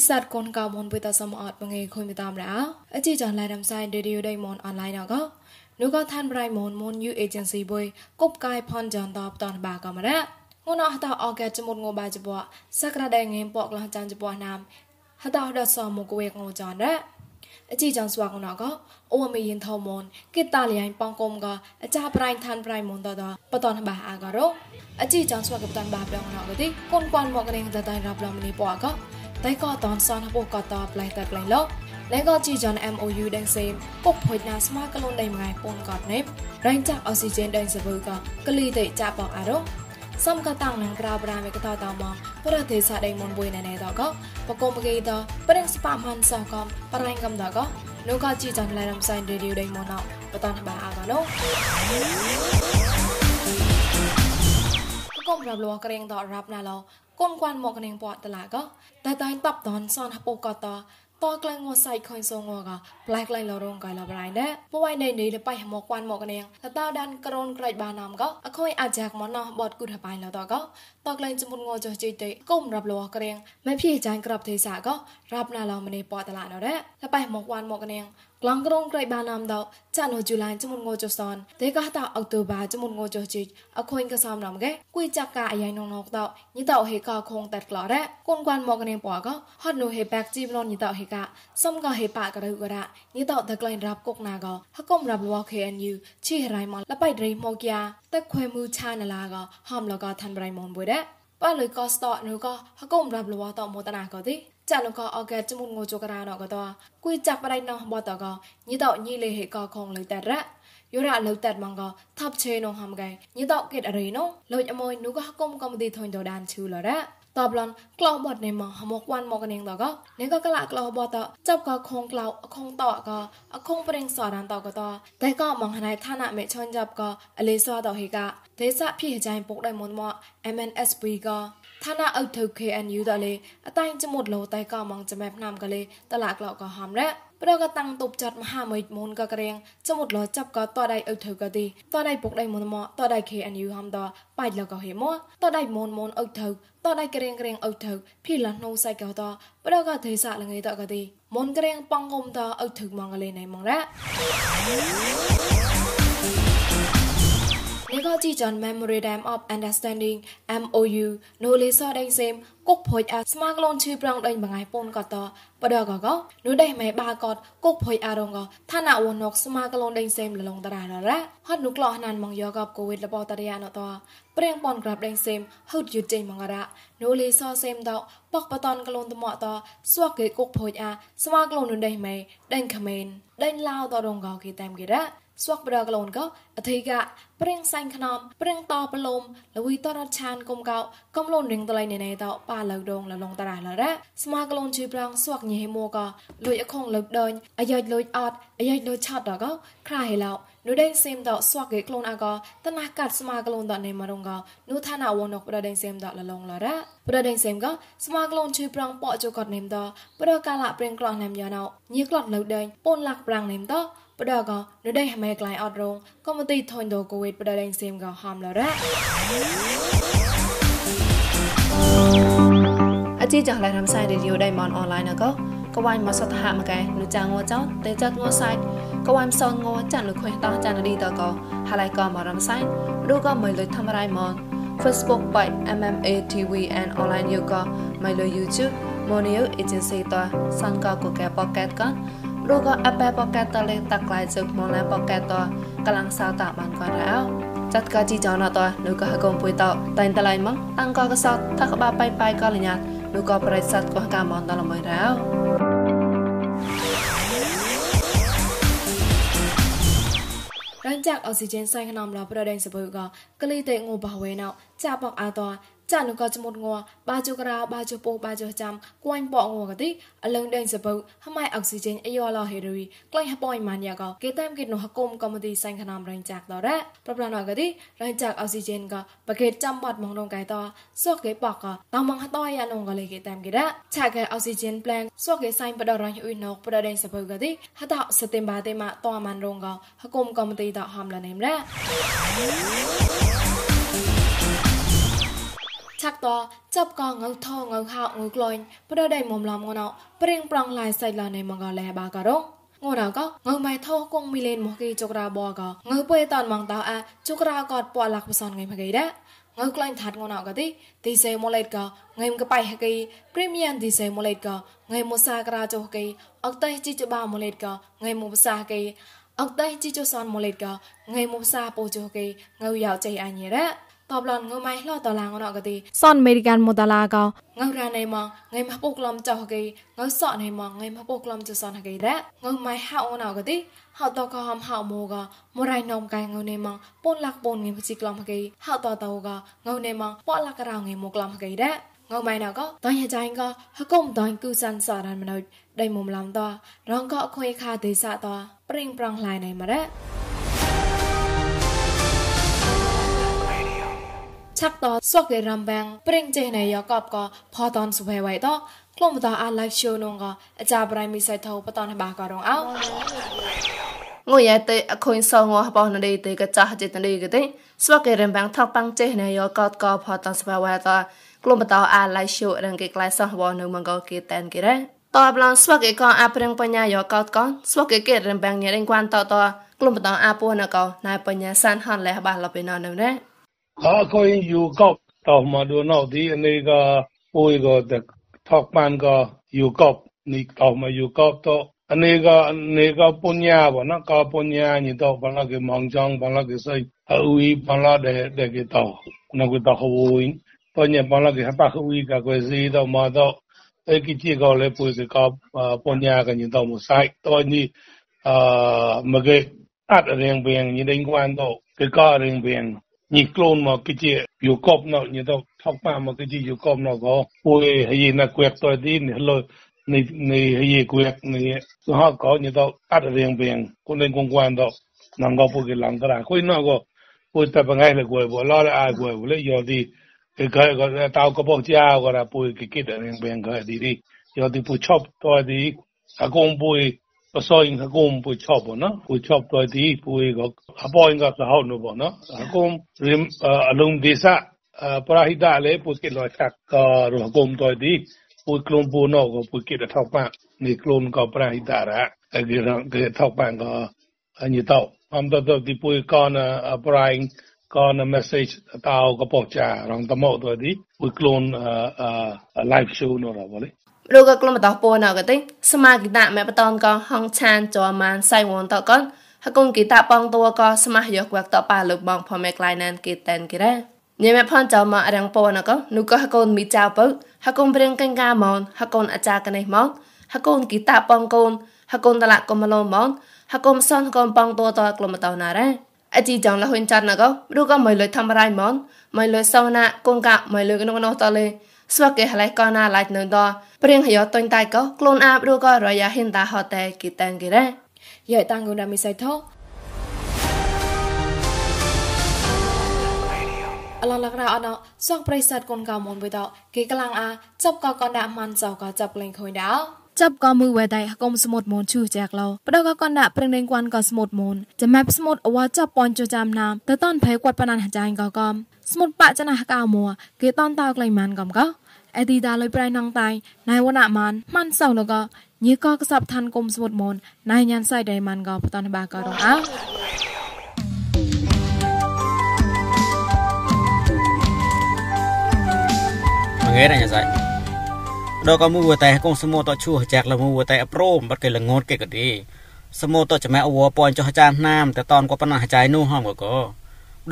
រិស័ทកូនកៅមុនពុតសមអត់មងេខុញតាមរោអជីចាឡៃរំសៃរេឌីយោដៃមុនអនឡាញអកនូក៏ឋានប្រៃមុនមុន U agency បុយកុបកាយផនចន្តបតនបាកំរ៉ាងួនអស់តអកែចមុតងបាចបសក្តាដៃងេពកលះចានចបណាមហតអដសមកវេកងចនរ៉ាអជីចងស្វាកណកអូមីយិនថោមុនកិតាលៀងប៉ងគុំក៏អចាប្រៃឋានប្រៃមុនតតបតនបាអាករោអជីចងស្វាកបតានបាប្រងណកទីកូនគួនមកកេងតតៃរាប់ឡំនេះពកក៏ តែក៏តនសនពុកក៏តផ្លេះតែផ្លេះលោកលែងក៏ជីចន MOU ដេងសេមពុកភុយណាស្មើក្លូនដេងងៃពូនក៏ណេបរែងចាក់អុកស៊ីហ្សែនដេងសវើក៏ក្លីតេចាបកអរោសំកតាំងនឹងក្រៅប្រាមេកតតមកប្រទេសដេងមុនបុយណែណែតក៏បកុំគេតប្រេងស្ប៉ាមហនសកំប្រែងកំតក៏លោកក៏ជីចនឡែរំសៃរេឌីដេងមុនអោបតនបាអកណូកុំរាប់លោះក្រែងតរាប់ណាឡោ កូនគួនមកកនេងពតឡាក៏តែតែតបតនសនហពកតតក្លែងងសៃខុញសងងកប្លែកក្លែងលរងកៃលប្រៃណែពួយនៃនេះទៅបៃមកគួនមកកនាងតតដានក្រនក្រិចបានំក៏អខុយអាចកមកណោះបតគុថបៃលតក៏តក្លែងចមុនងចុះជិតគុំរាប់លវក្រៀងមិនភីចាញ់ក្របទេសាក៏រាប់ណាឡមនេះពតឡាណរ៉តបៃមកគួនមកកនាង ក្លងក្រងក្រៃបានណាំដចានហូជូឡានចមុនងោចសនទេកះតអុកតូបាចមុនងោចជីអខុញកសំណាំកែគួយចាក់កាអាយ៉ៃនងណកតញីតហេកខងតាត់ក្លរ៉កូនគួនមកកនេពកហត់នោះហេបាក់ជីបលនញីតហេកាសំកហេប៉ករៅករ៉ញីតតក្លែងរាប់គុកណាកហកុំរាប់លវ KNU ឈីរៃមកលបៃដរីមកយ៉ាទឹកခွဲမှုឆានឡាកហំលកឋានប្រៃមនបុយដែរ ប៉លុយកស្តនូកហកុំរាប់លវតមតនាកទីចាលកអកែចមុនងូជករាណកតគួយចាក់បដៃណោះបតកញីតញីលេហេកខងលេតែរ៉យោរ៉ាលើតែម៉ងកថាប់ឆេនងហំកែញីតកេតអរីណូលូចអមយនូកកុំកំទីធុញតដានឈូលរ៉ ตอบลันกล่าวบอดในมาหมกวันมอกเนงตอก็เนก็กะละกล่าวบอดตอจับก็คงกล่าวอคงตอก็อคงเปรงสอดันตอก็ตอแต่ก็มองหนายฐานะเมชนจับก็อเลซอตอเฮกะเดซะพี่ใจปกได้มนมอ MNSP ก็ဌာနအုပ်ထုပ် KNU တလေအတိုင်းကျမတ်လို့တိုက်ကမောင်ကျမက်နှမ်ကလေးတလကလောက်ကောဟမ်ရက် ប្រកតាំងតុបចាត់មហាមិត្តមុនក៏ក្រៀងចមុតលចាប់ក៏តដៃអុថៅក៏ទីតដៃពុកដៃមុនមកតដៃ KNU ហំតបាច់លក៏ហេមកតដៃមុនមុនអុថៅតដៃក្រៀងក្រៀងអុថៅភីលណូសៃក៏តប្រកទេសៈលងៃតក៏ទីមុនក្រៀងប៉ងងុំតអុថៅមកកលេណៃមករ៉ នេះក៏ជីចន Memorandum of Understanding MOU នូលេសដេងសេមគុកភុយអាស្មាក្លូនឈឺប្រងដេញបងៃពូនកតបដកកនូដេម៉ែបាកតគុកភុយអារងកឋានៈវណកស្មាក្លូនដេងសេមលលងតារ៉ារ៉ាហត់នុក្លោះណានមកយកកកូវីដលបតរិយាណតព្រៀងប៉ុនក្រាបដេងសេមហុតយឺចេញមករ៉ានូលេសសេមតបកបតនក្លូនតមតស្វកគេគុកភុយអាស្មាក្លូននូដេម៉ែដេញខមេនដេញឡាវតរងកគេតាមគេរ៉ា ស្វកបដកលូនកោអធិកៈព្រៀងសែងខ្នំព្រៀងតបលំលវីតរឆានគុំកោកំលូនរៀងតលៃណេណេតោប៉ាលៅដងលលងតារ៉ាលរ៉ាស្មាកលូនជីប្រាំងស្វកញីហេមួកោលួយអខងលឹកដេញអាយ៉ៃលួយអត់អាយ៉ៃលួយឆាត់ដកោខ្រាហេឡោនុដេងសេមតោស្វកគេក្លូនអកោតណះកាត់ស្មាកលូនតណេមរងកោនុឋានអវណកប្រដេងសេមតោលលងលរ៉ាប្រដេងសេមកោស្មាកលូនជីប្រាំងប៉ោចកតណេមតោប្រកាលៈព្រៀងក្លោះណេមយ៉ាណោញីក្លោះលៅដេញពូនលាក់ប្រាំងណេមតោ ផ្ដកនៅដេញហមេក្លាយអត់រងកុំទីថុញដូកូវេតផ្ដដេញសេមកហំឡរ៉ាអជីចងឡៃរាំសៃរីឌីយោដេញមនអនឡាញណកកវ៉ៃមកសតហមកែនុចាងោចោតេចាត់ងោសៃកវ៉ៃសនងោចាន់លុខេតោចាន់រីតកហឡៃកមរាំសៃឌូកមិនលុយធម្មរៃមន Facebook by MMA TV and online yoga មកលើ YouTube Monio Agency តសានកកកែបកកែតក រកអបែប៉កែតលេតាក់ក្លាយជឹកមកណាប៉កែតកំឡុងសៅតាបានក៏រោចាត់កាជីចោណតនៅក៏កុំពុយតតែងតឡៃមកតាំងក៏កសតថាក្បាបាយបាយក៏លញ្ញានៅក៏ប្រិស័តក៏កាមនតល្មើរោរញ្ចាក់អុកស៊ីហ្សែនសៃខនំឡប្រដេងសបុកកលីតេងូបវេណោចាបកអាត ចានុក៏ចមុតងัวបាជូក្រៅបាជូពោបាជូចាំគួយប៉ងัวកទីអលឹងដេងសបុហម៉ៃអុកស៊ីហ្សែនអយោឡហេរីក្លែងហប៉យម៉ានយ៉ាក៏គេតាមគេនោះហគុំកំទីសៃខនំរញ្ចាក់តរ៉ាប្រប្លាណកទីរញ្ចាក់អុកស៊ីហ្សែនក៏បកេចាំបាត់មងរងកៃតសក់គេប៉កក៏តមងហតយ៉ានងក៏លេគេតាមគេរ៉ាឆាគេអុកស៊ីហ្សែនប្លែនសក់គេសៃបដរញអ៊ុយណកប្រដេងសបុកទីហតសតិមបាទេម៉ាតម៉ានរងក៏ហគុំកំទីតហំលនេមរ៉ា ឆាក់តចាប់កងៅថងៅហៅងៅក្លែងប្រដៃមុំឡំងណោព្រៀងប្រងឡាយសៃឡានៃមកកលែបាករងងូរកងើម៉ៃថោគងមីលេនមកគីចុករាបកងើពុយតានម៉ងតោអាចុករากតពាក់លាក់បសនងៃមកីដែរងើក្លែងថាត់ងណៅកទីទីសេម៉ូលេតកងៃមកបៃហកីព្រីមៀមទីសេម៉ូលេតកងៃមកសាក្រាចុកីអកតៃជីចបាម៉ូលេតកងៃមកភាសាកីអកតៃជីចសនម៉ូលេតកងៃមកសាពោចុកីងើយ៉ាវចៃអញរ៉ា តបឡនងម៉ៃឡតឡាងណកទីសនអមេរិកានមូតឡាកោងរ៉ាណៃម៉ងងៃមពុកឡំចោកេងសក់ណៃម៉ងងៃមពុកឡំចសនហកេរ៉ងម៉ៃហៅណកទីហៅតកហំហៅម៉ូកមរៃនំកៃងណៃម៉ងពនលាក់ពនងៃមជីក្លំហកេហៅតតោកងណៃម៉ងប៉លាក់ក្រៅងៃមកឡំហកេរ៉ងម៉ៃណកតញចៃកហកុំតញគូសានសារ៉ានមណុដៃមុំឡំតរងកអခွေខាទេសតប្រេងប្រងឡៃណៃម៉រ៉ ชักต่อสวกเดรัมแบงปริงเจเนยกอบก็พอตอนสุเวไว้ต่อกลุ่มต่ออาไลค์โชนงก็อาจารย์บรายมีไซเทอปตอนบากรองเอาងួយតែអខុញសងអស់បោះណីទេកចាស់ចិត្តណីគេទេស្វកេរំបាំងថកបាំងចេះណែយកកតកផតស្វាវតាក្លុំបតអាឡៃឈូរងគេក្លែសោះវនៅមងគេតែនគេរ៉េតបឡងស្វកេកអាប្រឹងបញ្ញាយកតកស្វកេគេរំបាំងញ៉ែងគួនតតក្លុំបតអាពួនណកណៃបញ្ញាសានហានលះបាសលបេណនៅណែ အခွင့်ယူကောက်တော်မဒုနောက်ဒီအနေကပိုးကောတဲ့ထောက်ပန်ကယူကောက်နီတော်မယူကောက်တော့အနေကအနေကပုညာဘောနော်ကပုညာညီတော့ဘာလာကေမောင်ချောင်းဘာလာကေဆိုင်အူီဘာလာတဲ့တဲ့ကေတော့နကွတော့ဟိုင်းပုညာဘာလာကေဟပါခူီကကွယ်စီတော့မတော့အကိတိကောလေပိုစကပုညာကညီတော့မဆိုင်တော့ညီအာမကေအတ်ရင်ပင်ညီဒင်းကွမ်တော့ကေကရင်ပင် ညီကလုံးမကကြီးယူကော့နော်ညီတော့ထောက်ပါမကကြီးယူကော့နော်ကိုဟိုဟေးနာကွက်တော်ဒီနေလို့နေနေဟေးကွက်နေစဟာကောညီတော့အတရင်ပင်ကိုနေကုန်းကွမ်တော့နံကောပုကလန်ကရာကိုနော်ကိုကိုတပငိုင်းလေကိုဘောလာအာကိုလေယောဒီကေကတောက်ကပုတ်ကြာကရာပူကိကိတရင်ပင်ကဒီဒီယောဒီပူချော့တော်ဒီအကုံပူ so inga gom pu chobo na, pu chop to di pu ego hapo inga sa hau no bo na. Hakom rim alum desa parahida le pu ke lo chak ka ro hakom to di pu klom pu no go pu ke da thau pa, ni klom ka parahida ra ge ra ge thau pa ga ani tau. Am da da di pu e ka na paraing ka na message tao ka po cha rong tamo to di pu klon live show no ra bo រូកក្លុំបតោពោណកទេសមាគិតាមេបតនកហងឆានចអមានសៃវនតកនហកុងគិតាបងតួកសមាយកវកតប៉ាលើបងផមេក្លៃណានគិតែនគិរ៉ាញេមេផនចមករាំងពោណកនុកហកូនមីចៅពៅហកុងព្រៀងកង្កាមនហកូនអាចារ្យកណេះមកហកូនគិតាបងកូនហកូនតឡាកុំឡូមកហកុំសនកូនបងតួតក្លុំបតោណារ៉ាអជីចងលហ៊ុនចាត់ណករូកមិនលុយធ្វើរៃមកមិនលុយសោណាកងកាមិនលុយក្នុងនោះតលេ ស្វកេហឡៃកោណាឡៃនៅដព្រៀងហយោតុញតៃកោខ្លួនអាបរូកោរយ៉ាហិនតាហតេគីតាំងគីរ៉េយ៉ៃតាំងគូណាមីសៃថោអឡឡករ៉ាអណោសងប្រិស័តកូនកោមុនបិតោគីកលាំងអាចាប់កោកោណាម៉ាន់ចោកោចាប់លេងខុញដោចាប់ក៏មើលវេដៃកុំស្មូតមូនឈឺចាក់ឡោបដកក៏ដាក់ប្រឹងនឹងគួនក៏ស្មូតមូនចាំាប់ស្មូតអវចាប់ពនជចាំណាមតតនភ័យគាត់បណានចាញ់ក៏កំស្មូតបច្ចនាកោមួគេតនតោក្លៃម៉ានកំកោ អេទីដាលុយប្រៃណងតៃណៃវណមានមិនសោលកញីកកសបឋានគុំស្វុតមនណៃញានសៃដៃមានកបតនបាករងអោងេរញ៉ាសៃដកមួតែកងសមតឈូចាក់លមួតែប្រមបាត់គេលងត់គេក៏ទីសមតចមែអវពនចោះចានណាមតែតនកបណាចៃនោះហងក៏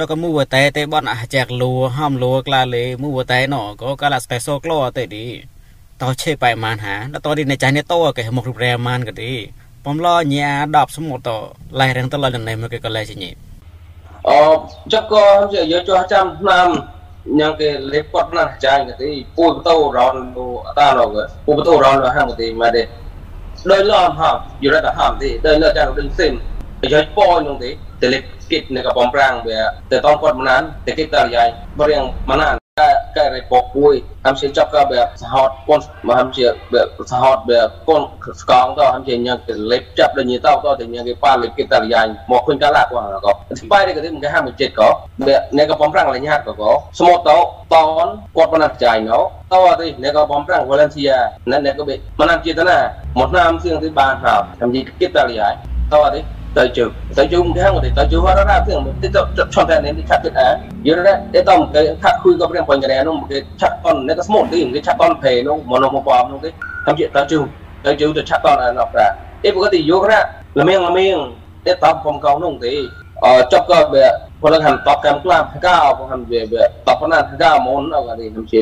ដកមួវតែទេបនអាចាក់លួហំលួក្លាលេមួវតែណោក៏កាលាស្តេសោក្លោតែឌីតោឆេបែម៉ានហាដល់តនេះនៃចាស់នេះតោគេមករូបរែម៉ានក៏ឌីបំឡោញាដប់ស្មុតតឡៃរឹងតឡៃណៃមកគេក៏ឡៃជាញីអចកជាយកចោះចាំឆ្នាំញ៉ាំគេលេបពត់ណាស់ចាញ់ក៏ទីពួយបតោរនលូអតារកពួយបតោរនលហាំក៏ទីមកទេដោយលំហាំយរតហាំទីដោយលចាស់ដូចសិនយកពោនឹងទីទៅលេប គិតនៅកំពង់ប្រាំងវាតែតនគាត់មិនណានតែគិតតរយាយបរៀងមិនណានកែរៃពកពួយហាំជាចាប់ក៏បែបសហតកូនមកហាំជាបែបសហតបែបកូនស្កងទៅហាំជាញ៉ាំគេលេបចាប់ដល់ញីទៅទៅតែញ៉ាំគេប៉ាលេបគេតាលយ៉ាញមកឃើញកាឡាគាត់ក៏ស្បាយនេះក៏ទីមកហាំមួយចិត្តក៏បែបអ្នកក៏បំប្រាំងលញ្ញាតក៏ក៏ស្មូតទៅតនគាត់បណ្ណាចាយណោតើទីអ្នកក៏បំប្រាំង volunteer អ្នកអ្នកក៏បែមិនណាចេតនាមកណាមសៀងទីបានហើយហាំជាគេតាលយ៉ាញតើទី Tajuk. Tajuk mungkin hang dari tajuk warna nanti yang mesti contohnya ini cak kita. Jadi deh, deh tahu mungkin cak kui kau pernah punya nih, mungkin cak kon, nih kesemua mungkin mungkin cak kon pay, nung mono mau paham mungkin. Tapi tajuk, tajuk itu cak kon anak lah. Ini bukan di yoga lah, lemeng lemeng. Deh tahu pom kau nung deh. ចប់ក៏វាពលកម្មតបកម្មក្លាកោពលកម្មវាតបប៉ុណ្ណាកោមុនអត់ទេខ្ញុំជា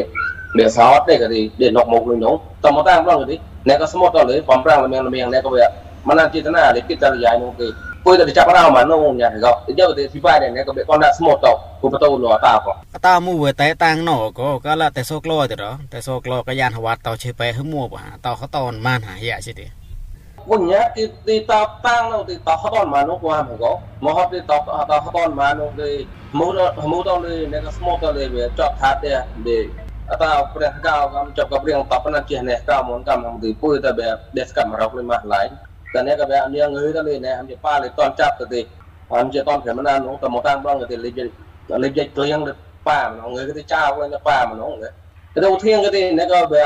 វាសោតទេក៏ទេដេកនុកមុខនឹងនោះតមកតាមដល់ទេអ្នកក៏ស្មុតដល់លើបំប្រាំងលមៀងលមៀងអ្នកក៏វា mana kita na le kita ya no ke poi da cha para ma no nya ga de de si pa de ne ko be kon da smo to ko pa to lo ta ko តាមួយតែតាំងណោក៏ក៏ឡាតែសូក្លោទៅតែសូក្លោក៏យ៉ានហវ៉ាត់តោឈេបែហមួបតោខតនម៉ានហាយ៉ាសិទេ punya di di tapang no di tak haton mano ko ha ko mo ha di tak tak haton mano di mo mo to le ne ka smo to le be chok tha te de អតាព្រះកៅកំចាប់កព្រៀងតបណាជានេះកៅមុនកំទីពុយតែបែដេសកំរកលេមកឡៃតែនេះក៏បែអនងើទៅលេនេះអមជាប៉ាលេតនចាប់ទៅទេអមជាតនព្រមណា នោះតែមកតាមបងទៅលេលេលេក្លៀងប៉ាម្ដងងើទៅចៅវិញប៉ាម្ដងទៅទៅធៀងក៏ទេនេះក៏បែ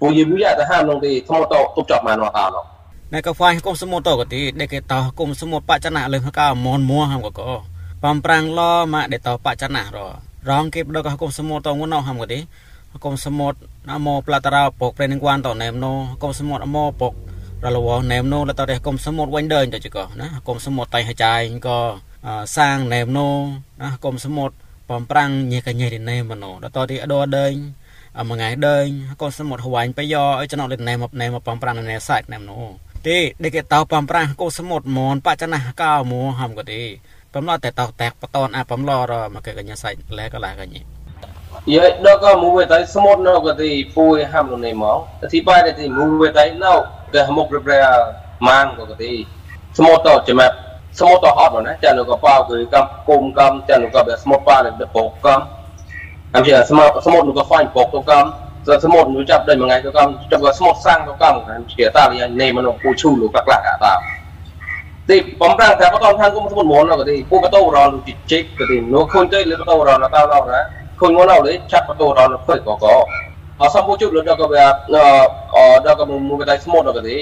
ពុយវិយតែហាមនោះទេថ្មតទុបចាប់មកនោះតានោះ này có phải cũng sớm to cái tí để cái tàu cũng sớm một bát chân nạ lên cao mòn mua ham có có pam prang lo mà để tàu bát chân nạ rồi rong kịp đâu có cũng sớm to muốn nào ham cái tí cũng sớm một amo platara pok prening quan tàu nem no cũng sớm một amo pok រ លវណែមណូលតរកុំសមុទ្រវិញដើរទៅចកណាកុំសមុទ្រតៃហើយចាយក៏សាងណែមណូណាកុំសមុទ្របំប្រាំងញេកញេរីណែមណូតតទីអដដើញមួយថ្ងៃដើញកុំសមុទ្រហវាញ់បយោឲ្យចំណុចលេណែមណែមបំប្រាំងណែសាច់ណែមណូទេដេកតោបំប្រាំងកុំសមុទ្រមនបច្ចណាកោមួហំក៏ទេបំឡតែតោតែកបតនអាបំឡរមកកញ្ញាសាច់លែកលាកញេយេដល់ក៏មួយទៅសមុទ្រនៅក៏ទីពួយហាំនោះនេះមកអធិបាយទៅមួយទៅនៅ ke hamuk re man ko ke semua to cemat semua to hot mana chan ko pa ko kam kum kam chan ko be semua pa le be pok kam am chia semua semua nu ko fain pok to kam សមុទ្រនោះចាប់ដូចមួយថ្ងៃទៅកំចាប់ក៏ស្មុតសាំងទៅកំជាតាលីណេមនោះពូឈូលោកក្លាក់អាតាទីបំប្រាំងតែបតនខាងគុំសមុទ្រមុនក៏ទីពូបតោរលជីជិកក៏ទីនោះខូនទៅលើ បតោរលតាឡោណាខូនមកឡោលេចាប់បតោរលភើក៏ក៏អសំពុជុលដល់ក៏វាអដល់ក៏មកកដៃស្មូតដល់ក៏ទេ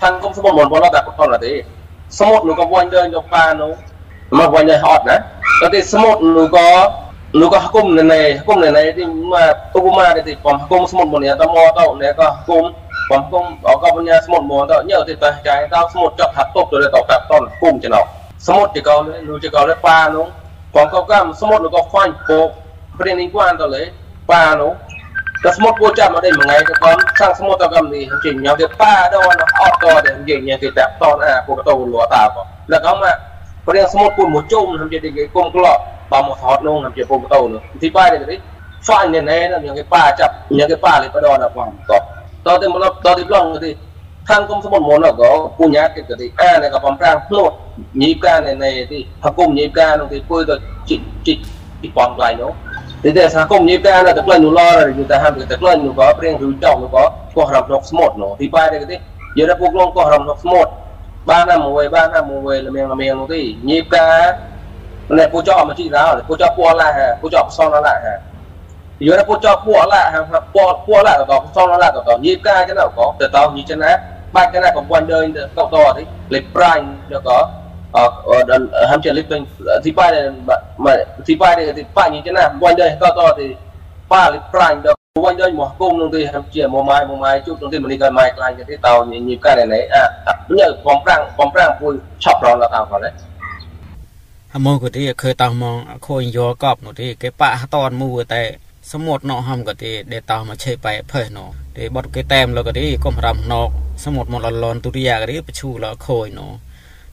ខាងគុំស្មូតមិនបលតែគាត់ដល់ទេស្មូតនោះក៏វាញ់ដល់យកប៉ានោះមកវាញ់ឲ្យហត់ណាតែទេស្មូតនោះក៏នោះក៏គុំនៅនៃគុំនៅនៃទីមកឧបមាទីបំគុំស្មូតមុននេះតមកទៅនេះក៏គុំបំគុំអក៏បញ្ញាស្មូតមុនទៅញើទីតចាយទៅស្មូតចាប់ហាត់តប់ទៅទៅកាត់តនគុំចំណោស្មូតទីកោនោះទីកោលេប៉ានោះបំក៏កំស្មូតនោះក៏ខ្វាញ់ពោកព្រៀននេះគួរទៅលេប៉ានោះតែស្មុត Das muss wohl ja mal den Mangel gekommen, sang smot da gam ni jing nhau de pa do no ot to de jing nhau de tap ton a ko to lo ta ko. La gam ma ព្រះស្មុតពុនមកជុំខ្ញុំជិះគេគុំក្លោបើមកថតនោះខ្ញុំជិះពុំតោនោះទីបាយនេះនេះហ្វាញណែណែខ្ញុំគេប៉ាចាប់ខ្ញុំគេប៉ាលេបដដល់ផងតតទៅមកតទៅប្លង់ទីខាងគុំស្មុតមុនក៏ពុញ្ញាគេទៅទីអានេះក៏បំប្រាំងភ្លោះញីកាណែណែទីថាគុំញីកានោះទីពុយទៅជីជីពីបងដៃនោះ Jadi sahakom ni kita ada teklan nular, kita hampir teklan nular, pering rujak nular, kau haram nok smot no. Tiba ada kata, jadi aku keluar kau haram nok smot. Bana muwe, bana muwe, lemeng lemeng tu. Ni kita, mana pujak macam ni lah, pujak puan lah ha, pujak pesan lah ha. Jadi aku pujak puan lah ha, puan puan lah tau, pesan lah tau, ni kita je lah tau, tau ni je lah. Ba cái này còn quan đơn tao to đấy, lấy prime được có ទៅតទេលេខប្រាញ់ក៏ dan hampir lipin tiba dan tiba dia tiba ni je nah buat dia kau tahu thì pa lip prime được buat dia mau cung nung thì hampir mau mai mau mai chút nung thì mình đi mai lại cái tàu nhịp nhịp cái này này à nhớ bom prang bom prang vui chọc rồi là tàu còn đấy ហមក៏ទីឃើតោមកខូនយកកប់នោះទីគេប៉ះតនមួយតែសមុទ្រណោហំក៏ទីដេតោមកឆេបែភើណោទីបត់គេតែមលក៏ទីកុំរំណោសមុទ្រមកលលនទុរិយាក៏ទីបឈូលខូនណោ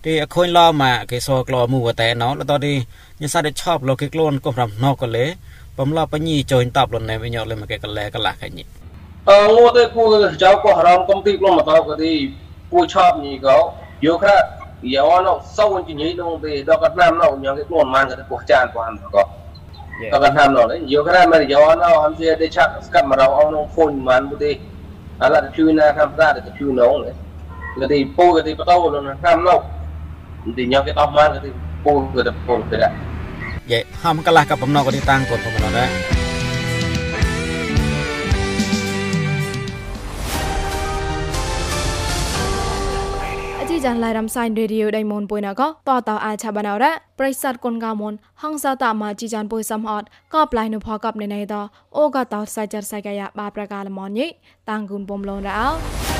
ទីអខូនឡមកគេសក្លមួយតែណោលតទីញសាត់ឆប់លោកគេខ្លួនកុំរំណោក៏លេបំឡបញីចុញតបលណែវិញយកលេមកគេកលែកលាកញីអឺងូទៅពូចៅក៏រំកំទីខ្លួនមកតក៏ទីពូឆប់ញីក៏យកខ្រាយកណោសោវិញញីនោះទេដល់កាត់ណាំណោញ៉ាំគេខ្លួនបានក៏ពោះចានបានក៏តកណាំណោយកក្រមយកណោអមជាទេឆាក់ស្កាត់មករអងនងហ្វូនមិនបុទេអាឡាជួយណាធម្មតាទៅជួយនងគេទីពូគេទីបតោលណាំណោ ទីញ៉ាំគេអស់មកគេទីពូគេទៅពូគេដែរយេហំកលាស់កបំណងក៏ទីតាំងកូនបំណងដែរចានឡៃរំសៃរេឌីយោដៃមុនពុយណកតតអាឆាបានអរ៉ាប្រិស័តគុនកាមុនហងសតាមាជីចានពុយសំអត់ក៏ប្លៃនុផកបណេណៃតអូក៏តោសៃចាត់សៃកាយាបាប្រកាលមនញីតាំងគុនបំលងរ៉ោ